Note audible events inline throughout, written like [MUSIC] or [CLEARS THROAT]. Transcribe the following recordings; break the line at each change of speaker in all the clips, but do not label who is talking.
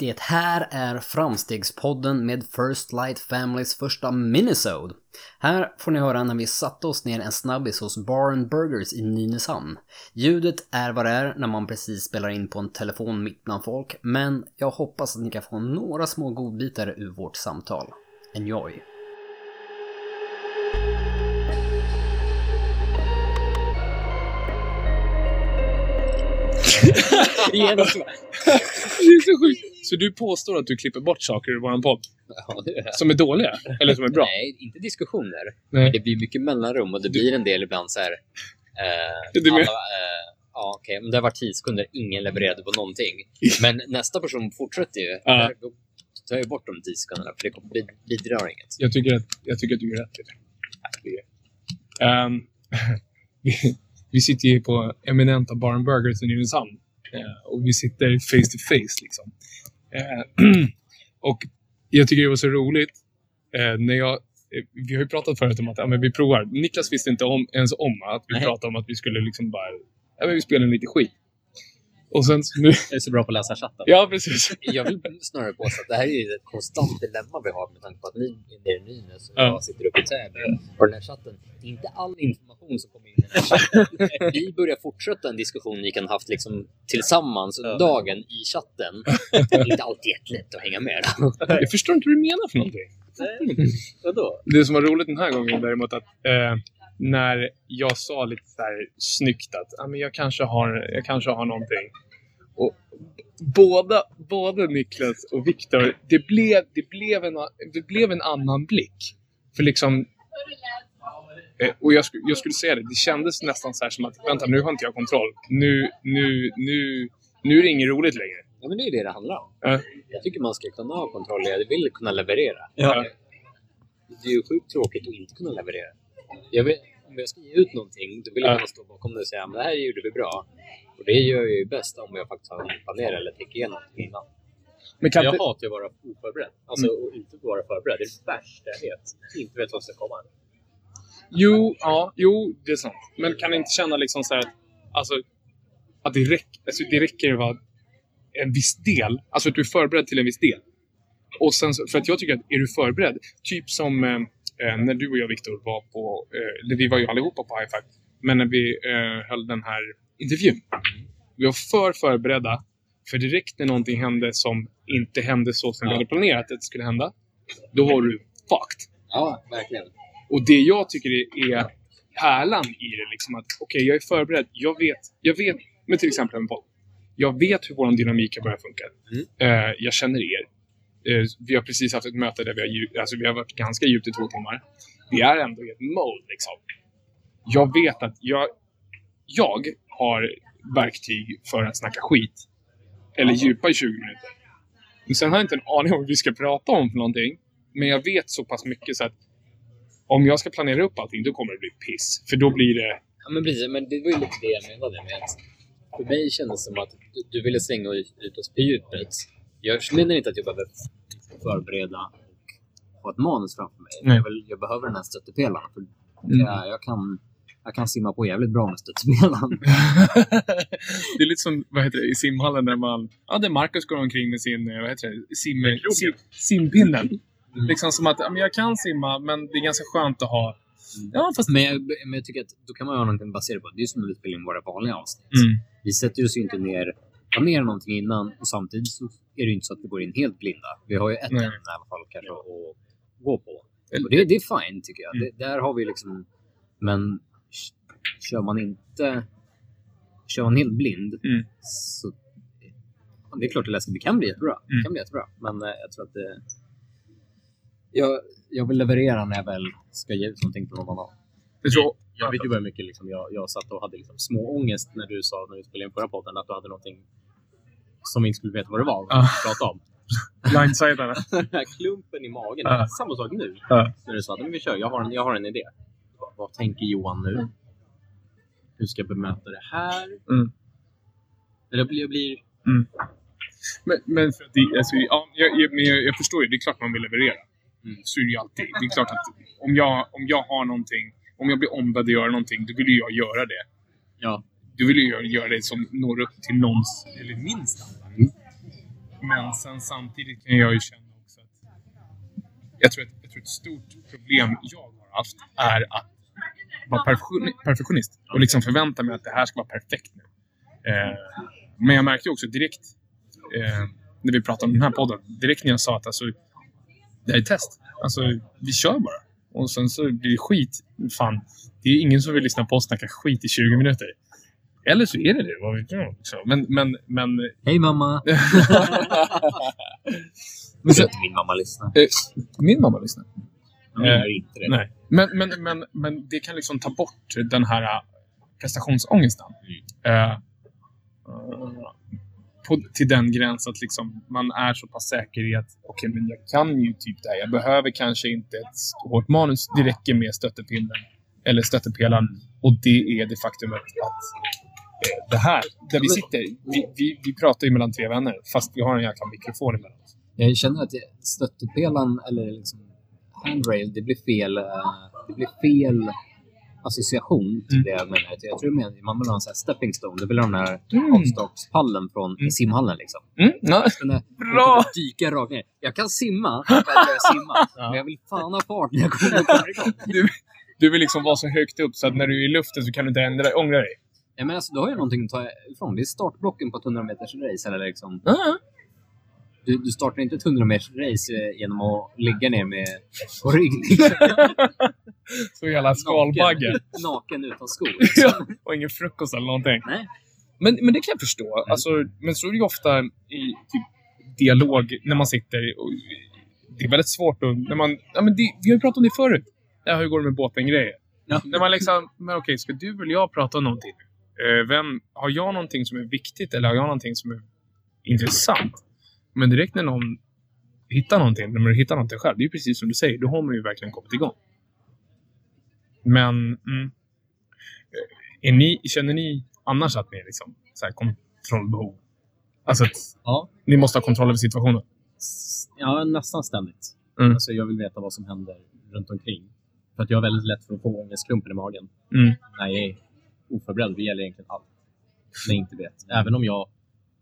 Det här är Framstegspodden med First Light Families första minisode. Här får ni höra när vi satte oss ner en snabbis hos Bar Burgers i Nynäshamn. Ljudet är vad det är när man precis spelar in på en telefon mitt bland folk, men jag hoppas att ni kan få några små godbitar ur vårt samtal. Enjoy! [LAUGHS]
Det är så sjukt. Så du påstår att du klipper bort saker ur våran podd?
Ja, det är.
Som är dåliga? Eller som är bra?
Nej, inte diskussioner.
Nej.
Det blir mycket mellanrum och det blir en del ibland så här... Eh,
Du
alla, eh, ja, okej, men det var 10 sekunder, ingen levererade på någonting. [LAUGHS] Men nästa person fortsätter ju.
Ja.
Där, Då tar jag bort de 10 sekunderna, för det bidrar inget.
Jag tycker att, jag tycker att du gör rätt i det. Ehm, [LAUGHS] vi, vi sitter ju på eminenta Bar and Burgers i Nynäshamn. Eh, och vi sitter face to face liksom. Eh, [CLEARS THROAT] och jag tycker det var så roligt eh, när jag eh, vi har ju pratat förut om att ja, men vi provar. Niklas visste inte om, ens om att vi
Nej.
pratade om att vi skulle liksom bara... Ja, men vi spelar lite skit. Och sen nu...
Jag är så bra på att läsa chatten.
Ja, precis.
Jag vill snarare påstå att det här är ju ett konstant dilemma vi har med tanke på att ni är nere i Nynäs och
Ja.
jag sitter uppe i Täby. Och den här chatten, det är inte all information som kommer in i den här chatten. Vi börjar fortsätta en diskussion ni kan haft liksom tillsammans under dagen i chatten. Det är inte alltid jättelätt att hänga med.
Jag förstår inte vad du menar för någonting.
Vadå?
Det som var roligt den här gången däremot att eh, när jag sa lite så här snyggt att ah, men jag, kanske har, jag kanske har någonting. Och båda, både Niklas och Viktor, det blev, det, blev en, det blev en annan blick. För liksom... Eh, och jag, jag skulle säga det, det kändes nästan så här som att vänta nu har inte jag kontroll. Nu, nu, nu, nu är det inget roligt längre.
Ja, men det är det det handlar om.
Ja.
Jag tycker man ska kunna ha kontroll. Jag vill kunna leverera.
Ja.
Det är ju sjukt tråkigt att inte kunna leverera. Jag vill, om jag ska ge ut någonting, då vill jag
Ja.
stå bakom det och säga att det här gjorde vi bra. Och det gör jag ju bäst om jag faktiskt har en planer eller tänker igenom någonting innan.
Men kan
Jag
inte,
hatar att vara oförberedd. Alltså att inte vara förberedd. Det är det värsta jag vet. Inte vet vad som ska komma.
Jo, ja, jo, det är sant. Men kan ni inte känna liksom så här att, alltså, att det, räck, alltså, det räcker att vara en viss del, alltså att du är förberedd till en viss del. Och sen, så- för att jag tycker att är du förberedd, typ som eh, när du och jag Viktor var på, eh, vi var ju allihopa på High Five, men när vi eh, höll den här intervjun. Vi var för förberedda, för direkt när någonting hände som inte hände så som vi
Ja.
hade planerat att det skulle hända, då var du fucked.
Ja, verkligen.
Och det jag tycker är- är pärlan i det, liksom att okej, jag är förberedd. Jag vet, jag vet, med till exempel en podd. Jag vet hur vår dynamik har börjat funka.
Mm.
Eh, jag känner er. Eh, vi har precis haft ett möte där vi har, alltså vi har varit ganska djupt i två timmar. Vi är ändå i ett mode liksom. Jag vet att jag, jag har verktyg för att snacka skit. Eller djupa i 20 minuter. Men sen har jag inte en aning om vad vi ska prata om för någonting. Men jag vet så pass mycket så att om jag ska planera upp allting, då kommer det bli piss. För då blir det...
Ja, men precis. Men det var ju lite det jag menade med att för mig kändes det som att du, du ville slänga ut oss på djupet. Jag känner inte att jag behöver förbereda och ha ett manus framför mig.
Nej.
Jag, vill, jag behöver den här stöttepelaren. För
Mm.
jag, jag, kan, jag kan simma på jävligt bra med stöttepelaren. [LAUGHS]
det är lite som vad heter det, i simhallen där man... Ja, där Marcus går omkring med sin eh, vad heter det, sim, sim, simpinnen. Liksom som att ja, men jag kan simma, men det är ganska skönt att ha... Ja, fast...
Men jag, men jag tycker att då kan man ha någonting baserat på. Det är som när vi spelar in våra vanliga avsnitt.
Mm.
Vi sätter oss ju inte ner planerar någonting innan och samtidigt så är det inte så att vi går in helt blinda. Vi har ju ett ämne i alla fall kanske att gå på. Och det, det är fine tycker jag.
Mm.
Det, där har vi liksom... Men kör man inte... Kör man helt blind
Mm.
så... Det är klart det, läskigt. det kan bli jättebra. Det
Mm.
kan bli jättebra. Men eh, jag tror att det... Jag, jag vill leverera när jag väl ska ge ut någonting till någon annan.
Jag tror...
Jag vet ju bara mycket liksom, jag, jag satt och hade liksom små ångest när du sa när vi spelade in förra podden att du hade någonting som vi inte skulle veta vad det var. Att prata om. [LAUGHS] Den här [LAUGHS] klumpen i magen.
Ja.
Samma sak nu.
Ja.
När du sa att "Men vi kör, jag har en, jag har en idé. Vad, vad tänker Johan nu? Hur ska jag bemöta det här?
Mm.
Eller blir... Jag blir
Men, men för att det, alltså, ja, jag, jag, men jag, jag förstår ju. Det är klart man vill leverera.
Mm.
Så är det ju alltid. Det är klart att om jag, om jag har någonting, om jag blir ombedd att göra någonting, då vill ju jag göra det.
ja.
Du vill ju göra, göra det som når upp till någons, eller min standard. men sen samtidigt kan jag ju känna också att jag tror, att, jag tror ett stort problem jag har haft är att vara perfektion- perfektionist och liksom förvänta mig att det här ska vara perfekt nu. Eh, men jag märkte också direkt eh, när vi pratade om den här podden, direkt när jag sa att alltså, det här är test. Alltså, vi kör bara. Och sen så blir det skit. Fan, det är ingen som vill lyssna på oss snacka skit i 20 minuter. Eller så är det det, vad vet jag. Så, Men, men, men...
Hej mamma! [LAUGHS]
men så,
min mamma lyssnar.
eh, min mamma lyssnar.
Hon gör inte det.
Nej. Men, men, men, men det kan liksom ta bort den här äh, prestationsångesten. Eh, eh, på, till den gräns att liksom man är så pass säker i att okej, men jag kan ju typ det här. Jag behöver kanske inte ett hårt manus. Det räcker med stöttepinnen eller stöttepelaren. Och det är det faktumet att eh, det här, där vi sitter, vi, vi, vi pratar ju mellan tre vänner fast vi har en jäkla mikrofon emellan oss.
Jag känner att stöttepelaren eller liksom handrail, det blir fel, eh, det blir fel association till
Mm.
det jag menar. Jag tror menar, man vill ha en sån här stepping stone. Det vill ha den här
Mm.
avstakspallen från
Mm.
simhallen liksom.
Mm.
Den där,
Bra!
dyka rakt ner. Jag kan simma, jag kan simma. [LAUGHS] Men jag vill fan ha fart när jag kommer igång.
Du, du vill liksom vara så högt upp så att när du är i luften så kan du inte ändra, ångra dig.
Ja, men alltså, du har ju någonting att ta ifrån. Det är startblocken på ett 100 meters race. Eller liksom,
Ja.
du, du startar inte ett 100 meters race eh, genom att ligga ner med på rygg. [LAUGHS]
Så jävla skalbagge.
Naken, naken utan skor. [LAUGHS]
Ja, och ingen frukost eller någonting.
Nej.
Men, men det kan jag förstå. Alltså, men så är det ju ofta i typ, dialog när man sitter. Och, det är väldigt svårt att... När man, ja, men det, vi har ju pratat om det förut. Ja, hur går det med båten-grejer?
Ja.
När man liksom, men okej, ska du eller jag prata om någonting? Eh, vem, har jag någonting som är viktigt eller har jag någonting som är intressant? Men direkt när någon hittar någonting, när man hittar någonting själv, det är precis som du säger, då har man ju verkligen kommit igång. Men, mm, är ni, känner ni annars att ni är liksom så här kontrollbehov? Alltså att
Ja.
ni måste ha kontroll över situationen?
Ja, nästan ständigt.
Mm.
Alltså, jag vill veta vad som händer runt omkring. För att jag har väldigt lätt för att få ångestklumpen i magen.
Mm.
när jag är oförberedd. Det gäller egentligen allt. När jag inte vet. Även om jag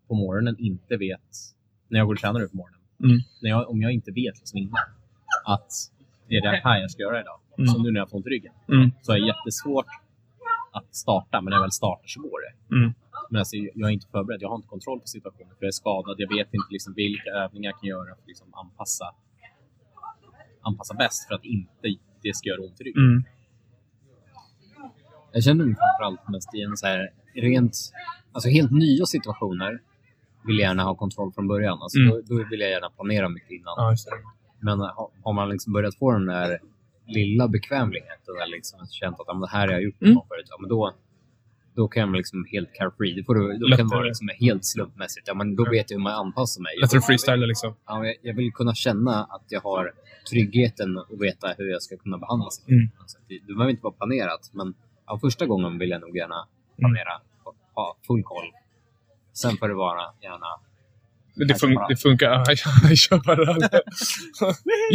på morgonen inte vet, när jag går och tränar nu på morgonen,
Mm.
när jag, om jag inte vet liksom innan att det är det här jag ska göra idag.
Mm.
Som nu när jag får ont i ryggen.
Mm.
Så är det jättesvårt att starta, men när jag väl startar så går det.
Mm.
Men alltså, jag är inte förberedd. Jag har inte kontroll på situationen. För jag är skadad. Jag vet inte liksom, vilka övningar jag kan göra för att liksom, anpassa, anpassa bäst för att inte det ska göra ont i ryggen. Jag känner mig framförallt mest i en så här rent, alltså helt nya situationer vill jag gärna ha kontroll från början. Alltså
Mm.
då, då vill jag gärna planera mycket innan.
Ja, det.
Men har, har man liksom börjat få den där lilla bekvämligheten eller liksom känt att ja, det här har jag gjort
Mm.
förut, ja, men då, då kan man liksom helt carefree. Då, får du, då kan det
Lättare.
vara liksom helt slumpmässigt. Ja, men då
Ja.
vet jag hur man anpassar mig.
Lättare att freestyla liksom.
Ja, jag, jag vill kunna känna att jag har tryggheten och veta hur jag ska kunna behandla sig.
Mm.
Alltså, det, det behöver inte vara planerat, men ja, första gången vill jag nog gärna
Mm.
planera och ha full koll. Sen får det vara gärna...
Det, fun- det funkar. [LAUGHS] Ja, Jag kör bara. [LAUGHS]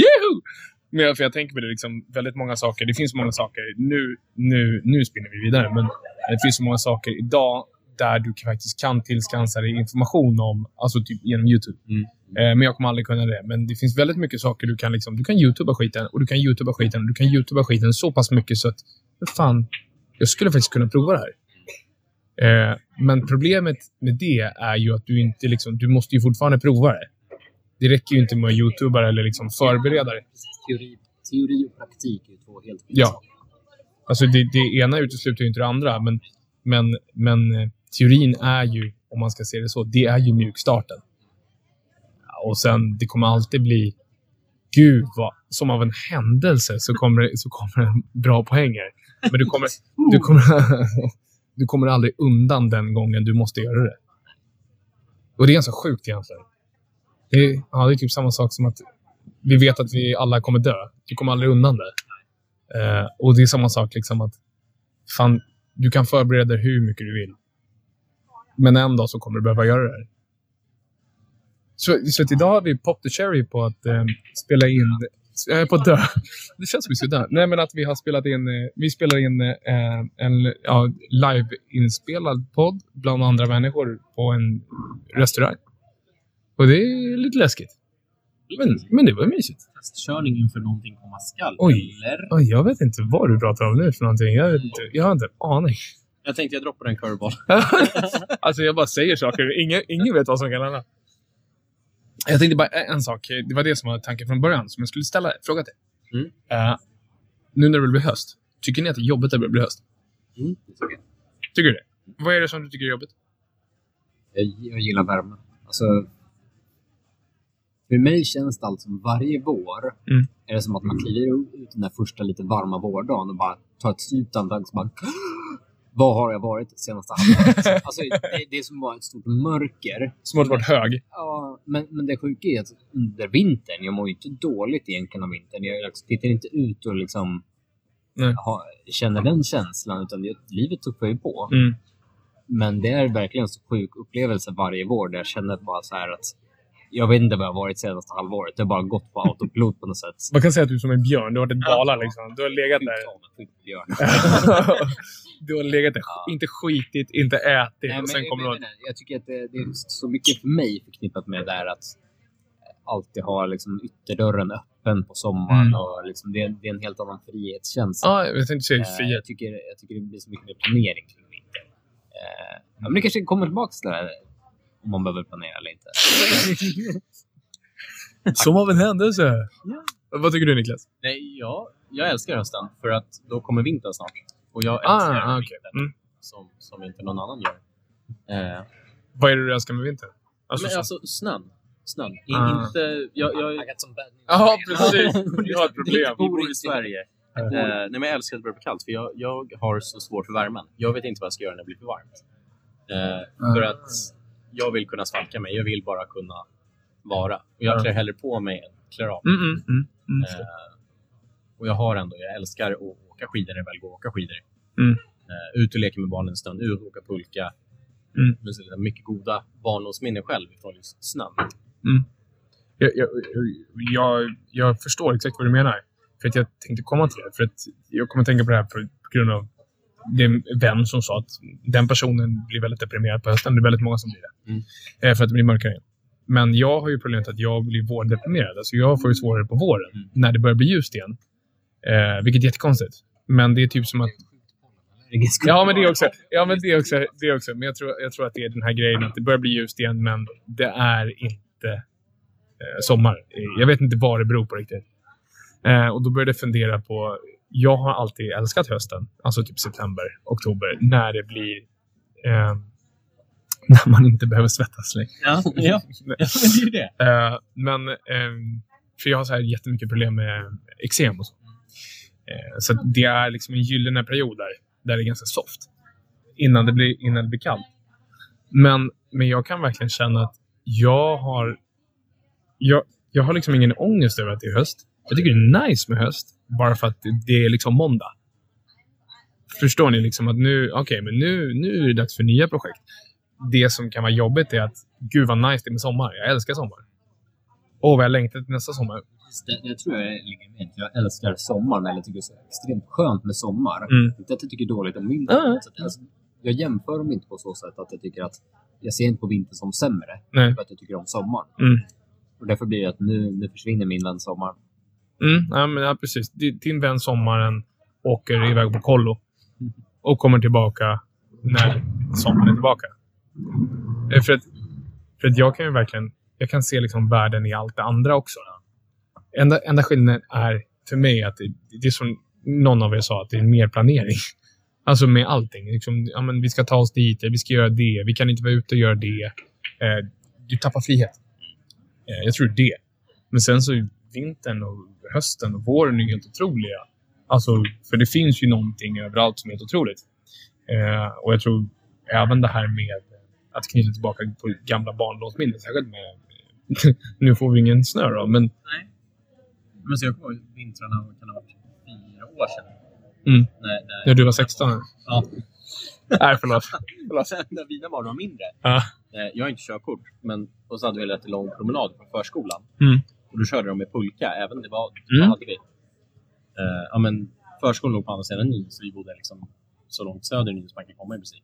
Juhu! Men jag, för jag tänker på det, liksom, väldigt många saker. Det finns många saker. Nu, nu, nu spinner vi vidare, men det finns så många saker idag där du faktiskt kan tillskansa dig information om, alltså typ genom YouTube.
Mm.
Eh, men jag kommer aldrig kunna det. Men det finns väldigt mycket saker du kan liksom, du kan YouTuba skiten och du kan YouTuba skiten och du kan YouTuba skiten så pass mycket så att, fan, jag skulle faktiskt kunna prova det här. Eh, men problemet med det är ju att du inte liksom, du måste ju fortfarande prova det. Det räcker ju inte med att YouTuba eller liksom förbereda det.
Teori, teori och praktik är två helt skilda
Ja. Alltså det, det ena utesluter ju inte det andra, men, men, men eh, teorin är ju, om man ska se det så, det är ju mjukstarten. Och sen, det kommer alltid bli, gud vad, som av en händelse så kommer så kommer det bra poänger. Men du kommer, du kommer, [LAUGHS] du kommer aldrig undan den gången du måste göra det. Och det är ganska sjukt egentligen. Det är, ja, det är typ samma sak som att vi vet att vi alla kommer dö. Du kommer aldrig undan det. Eh, och det är samma sak liksom att fan, du kan förbereda dig hur mycket du vill. Men en dag så kommer du behöva göra det. här. Så, så idag har vi pop the cherry på att eh, spela in... Jag är på att dö. Det känns som vi ska dö. Nej, men att vi har spelat in... Eh, vi spelar in eh, en ja, live-inspelad podd bland andra människor på en restaurang. Och det är lite läskigt. Men, men det var mysigt.
Testkörning inför någonting komma skall.
Oj.
Eller?
Oj, jag vet inte vad du pratar om nu för någonting. Jag, inte, jag har inte en aning.
Jag tänkte jag droppar en curveball. [LAUGHS]
alltså jag bara säger saker. Ingen, ingen vet vad som kan hända. Jag tänkte bara en sak. Det var det som var tanken från början. Som jag skulle ställa fråga till.
Mm.
Eh, nu när det blir höst. Tycker ni att det är jobbigt att det blir höst?
Mm, det tycker
du det? Vad är det som du tycker är jobbigt?
Jag, jag gillar värme. Alltså, för mig känns det allt som varje vår
Mm.
är det som att man kliver ut den där första lite varma vårdagen och bara tar ett djupt andetag och bara Vad har jag varit det senaste halvåret? [LAUGHS] alltså, det, det är som bara ett stort mörker.
Som du varit hög.
Ja, men, men det sjuka är att under vintern, jag mår ju inte dåligt egentligen av vintern. Jag liksom tittar inte ut och liksom ha, känner den känslan, utan det, livet tuffar ju på.
Mm.
Men det är verkligen en så sjuk upplevelse varje vår där jag känner bara så här att jag vet inte vad jag har varit senaste halvåret. Det har bara gått på autopilot på något sätt.
Man kan säga att du är som en björn. Du har varit en dvala liksom. Du har legat där.
Men [LAUGHS]
du har legat där.
Ja.
Inte skitit, inte ätit.
Nej,
och
men,
sen
jag,
kommer
jag,
du...
menar, jag tycker att det, det är så mycket för mig förknippat med det där att alltid ha liksom ytterdörren öppen på sommaren.
Mm.
Och liksom det, är- det är en helt annan frihetskänsla.
Ja, jag tänkte säga
Eh,
frihet.
jag, tycker, jag tycker det blir så mycket mer planering kring vintern. Eh, ja, men det kanske kommer tillbaka till det här, om man behöver planera eller inte. [LAUGHS]
Som av en händelse. Vad tycker du Niklas?
Nej, ja, jag älskar hösten. För att då kommer vintern snart. Och jag
Ah,
älskar
ah,
vintern.
Mm.
Som, som inte någon annan gör. Eh,
Vad är det du älskar med vintern? Alltså,
men
så-
alltså snön. Snön.
Ah.
Inte... Jag, jag,
I got some bad news.
Ja, precis. Vi [LAUGHS] har ett problem.
Vi bor i Sverige. Eh, nej, men jag älskar att det börjar bli kallt, för jag, jag har så svårt för värmen. Jag vet inte vad jag ska göra när det blir för varmt. Eh, för att jag vill kunna svalka mig. Jag vill bara kunna vara. Och jag
Ja.
klär hellre på mig än klär av.
Mm, mm, mm, mm.
Eh, och jag har ändå, jag älskar att åka skidor när jag väl går och åka skidor.
Mm.
Eh, ut och leka med barnen en stund, ut och åka pulka.
Mm.
Det mycket goda barndomsminnen själv från just snön.
Jag, jag, jag, jag förstår exakt vad du menar. För att jag tänkte komma till det. För att jag kommer att tänka på det här på grund av det är en vän som sa att den personen blir väldigt deprimerad på hösten. Det är väldigt många som blir det.
Mm.
Eh, För att det blir mörkare. Men jag har ju problemet att jag blir vårdeprimerad. Alltså jag får ju svårare på våren.
Mm.
När det börjar bli ljust igen. Eh, vilket är jättekonstigt. Men det är typ som att Ja, men det också. Ja, men det också. Det också. Men jag tror, jag tror att det är den här grejen att det börjar bli ljust igen, men det är inte eh, sommar. Eh, Jag vet inte vad det beror på riktigt. Eh, och då började jag fundera på... Jag har alltid älskat hösten, alltså typ september, oktober, när det blir... Eh, [LAUGHS] när man inte behöver svettas längre.
Ja, ja. [LAUGHS] det är ju det.
Eh, men, ehm, för jag har så här jättemycket problem med eksem och så. Eh, så det är liksom en gyllene period där, där det är ganska soft. Innan det blir, innan det blir kallt. Men, men jag kan verkligen känna att jag har... Jag, jag har liksom ingen ångest över att det är höst. Jag tycker det är nice med höst, bara för att det, är liksom måndag. Förstår ni? liksom att nu, okej, men nu, nu är det dags för nya projekt. Det som kan vara jobbigt är att gud vad nice det är med sommar. Jag älskar sommar. Åh, vad jag längtar till nästa sommar.
Det, det tror jag ligger med. Jag älskar sommaren, eller tycker det är så extremt skönt med sommar.
Mm.
Inte att jag tycker dåligt om vintern.
Ja, ja.
Så att, alltså, jag jämför dem inte på så sätt att jag tycker att jag ser inte på vintern som sämre.
Nej.
För att jag tycker om sommaren.
Mm.
Och därför blir det att nu, nu försvinner min vän sommar.
Mm, ja, men, ja, precis. Din vän sommaren åker iväg på kollo och kommer tillbaka när sommaren är tillbaka. Eh, för att, för att jag kan ju verkligen jag kan se liksom världen i allt det andra också. Enda, enda skillnaden är för mig att det, det är som någon av er sa, att det är mer planering. [LAUGHS] Alltså med allting. Liksom, ja, men vi ska ta oss dit, vi ska göra det, vi kan inte vara ute och göra det. Eh, du tappar frihet. Eh, jag tror det. Men sen så vintern och hösten och våren är helt otroliga. Alltså, för det finns ju någonting överallt som är helt otroligt. Eh, och jag tror även det här med att knyta tillbaka på gamla barndomsminnen, särskilt med [LAUGHS] nu får vi ingen snö då, men
Men så jag kommer ihåg vintrarna kan ha varit fyra år sedan.
Mm.
När, när,
när du var 16.
Ja. [LAUGHS]
Nej, förlåt. förlåt.
när mina barn var mindre.
Ja.
Eh, Jag har inte körkort, men och så hade vi en rätt lång promenad från förskolan.
Mm.
Och då körde de med pulka, även det var,
Mm.
vad hade vi? Eh, ja, men förskolan låg på andra sidan Nyn, så vi bodde liksom så långt söder Nyn som man kan komma i princip.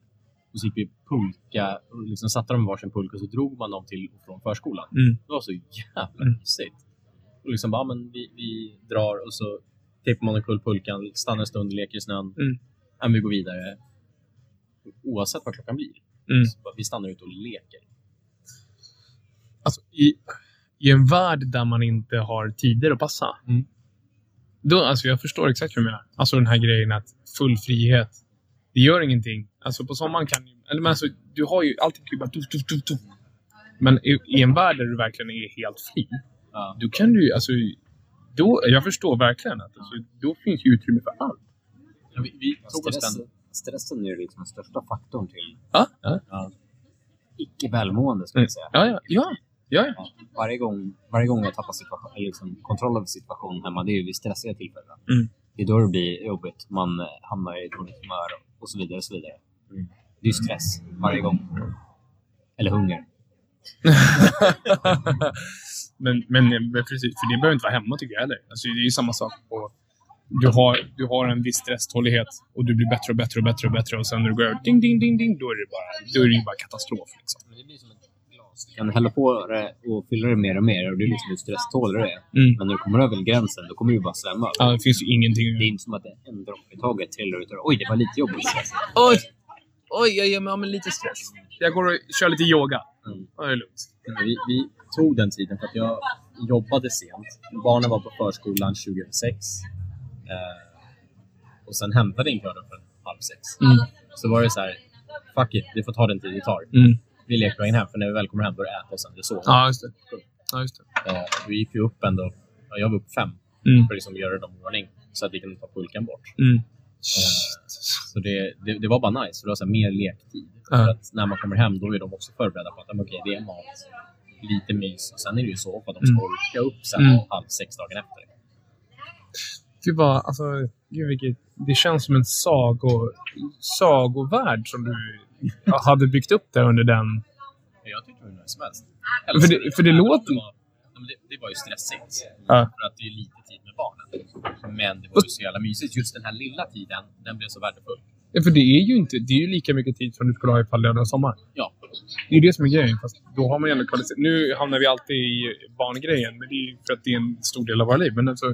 Och så gick vi pulka, och liksom satte dem i varsin pulka och så drog man dem till och från förskolan.
Mm.
Det var så jävla
Mm.
mysigt. Och liksom bara, men vi, vi drar och så tejpar man omkull pulkan, stannar en stund, leker i snön.
Mm.
Men vi går vidare. Oavsett vad klockan blir.
Mm.
Så bara, vi stannar ute och leker.
Alltså, i, I en värld där man inte har tider att passa.
Mm.
Då, alltså, jag förstår exakt vad du menar. Alltså den här grejen att full frihet, det gör ingenting. Alltså på sommaren kan ju... Eller, men alltså, du har ju alltid typ bara... Tuff, tuff, tuff, tuff. Men i, i en värld där du verkligen är helt fri,
Ja.
då kan du ju... Alltså, då, jag förstår verkligen att alltså, då finns ju utrymme för allt.
Ja, vi, vi tog oss
Stress,
den.
stressen är ju liksom den största faktorn till
Ja, ja,
Ja.
icke välmående, skulle jag säga.
ja. ja, ja, ja, ja.
Varje, gång, varje gång jag tappar situation, liksom kontroll över situationen hemma, det är ju vid stressiga tillfällen.
Mm.
Det är då det blir jobbigt. Man eh, hamnar i dåligt humör och så vidare. Och så vidare.
Mm.
Det är ju stress varje gång. Eller hunger. [LAUGHS]
men, men, men precis, för det behöver inte vara hemma tycker jag heller. Alltså, det är ju samma sak. På, du, har, du har en viss stresstålighet och du blir bättre och bättre och bättre och bättre och sen när du går över ding, ding, ding, ding, då är det bara, då är det bara katastrof. Liksom.
Men det blir som ett glas. Du kan hälla på det och fylla det mer och mer och det är liksom hur stresstålig det är.
Mm.
Men när du kommer över gränsen, då kommer du bara svämma.
Ja, det finns ju ingenting
Det är inte som att en droppe i taget trillar ut och oj, det var lite jobbigt.
Oj! Oj, jag ger mig av med lite stress. Jag går och kör lite yoga.
Mm.
Ja, det är lugnt.
Vi, vi tog den tiden för att jag jobbade sent. Barnen var på förskolan 2006. Eh, och sen hämtade inte jag dem förrän halv sex.
Mm.
Så var det så här, fuck it, vi får ta den tid det tar.
Mm.
Vi leker vägen hem, för när vi väl kommer hem då är det äta och sen det sova.
Ja, just det. Ja, just det.
Eh, vi gick ju upp ändå, ja, jag var upp fem
Mm.
för att liksom göra dem i ordning så att vi kunde ta pulkan bort.
Mm.
Eh, så det, det, det var bara nice, för det var så här, mer lektid.
Ja.
För att när man kommer hem då är de också förberedda på att okej, det är mat, lite mys och sen är det ju så att de ska
Mm.
orka upp sen
Mm.
halv sex dagen efter.
Det var, alltså, gud vilket, det känns som en sago, sagovärld som du hade byggt upp där under den.
Jag tyckte det var nice som helst.
För det- för det
om
låter-
Det var, det, det var ju stressigt.
Ja.
För att det är lite tid med barnen. Men det var ju så jävla mysigt. Just den här lilla tiden, den blev så värdefull.
Ja, För det är ju inte, det är ju lika mycket tid som du skulle ha ifall det varit sommar.
Ja.
Det är det som är grejen. Fast då har man ju ändå kvalitet. Nu hamnar vi alltid i barngrejen, men det är ju för att det är en stor del av våra liv. Men alltså,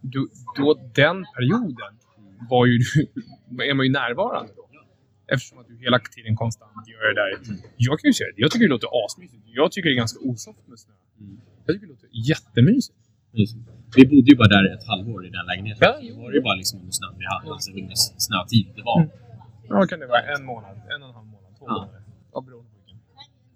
då, då den perioden var ju, [LAUGHS] är man ju närvarande då. Eftersom att du hela tiden konstant gör det där. Jag kan ju säga det, jag tycker det låter asmysigt. Jag tycker det är ganska osoft med snö.
Mm.
Jag tycker det låter jättemysigt.
Vi bodde ju bara där ett halvår i den lägenheten.
Ja,
Så var det ju bara liksom under snön vi hade, alltså under snötid det var.
Mm. Ja, kan det vara? En månad, en och en halv månad, två
Ja.
månader. Ja, beroende på vilken.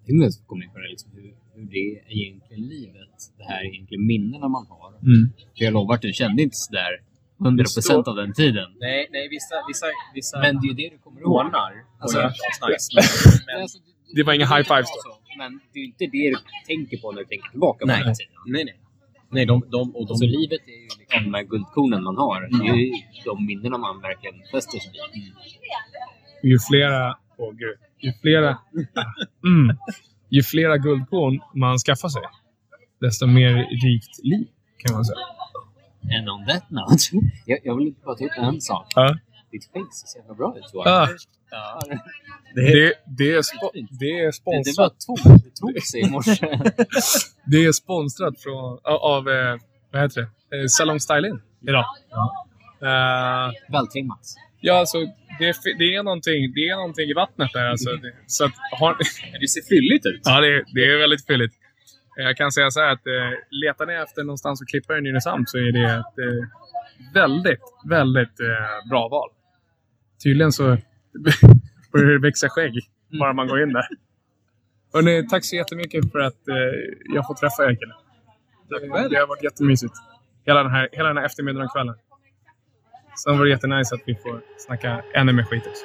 Himlen kommer in på det, liksom, hur, hur det är egentligen livet. Det här är egentligen minnena man har.
Mm.
För jag lovar att du kände inte sådär 100% av den tiden.
Nej, nej vissa, vissa, vissa
Men det är ju det du kommer ihåg.
ordnar
Alltså-
alltså, nice. [LAUGHS] Men, men,
Alltså,
Det var inga high fives då?
Så, Men det är ju inte det du tänker på när du tänker tillbaka på
Nej.
den tiden.
nej, nej. Nej, de, de, och de,
Alltså livet är ju liksom de här guldkornen man har. Det är ju de minnena man verkligen fäster sig vid.
Ju flera... Åh gud. Ju flera... [LAUGHS] Mm. Ju flera guldkorn man skaffar sig, desto mer rikt liv, kan man säga.
And on that note, [LAUGHS] jag, jag vill bara ta upp en sak.
Ja.
Ditt face ser så jävla bra ut. Så.
Ah,
ja,
det, det, är spo, det är
Det, det
sponsrat.
bara tog, det tog sig i [LAUGHS] morse.
Det är sponsrat från, av, eh, vad heter det? Eh, Salong Style In idag. Eh,
Vältrimmat.
ja, alltså, det, är, det, är någonting, det är någonting i vattnet där. Alltså, det, så att, har,
det ser fylligt ut.
Ja, det, är- det är väldigt fylligt. Eh, Jag kan säga så här att eh, letar ni efter någonstans att klippa i Nynäshamn så är det ett eh, väldigt, väldigt eh, bra val. Tydligen så [LAUGHS] börjar det växa skägg bara man går in där. Hörrni, tack så jättemycket för att eh, jag får träffa er killar. Det, det har varit jättemysigt. Hela den här, hela den här eftermiddagen och kvällen. Sen var det jättenice att vi får snacka ännu mer skit också.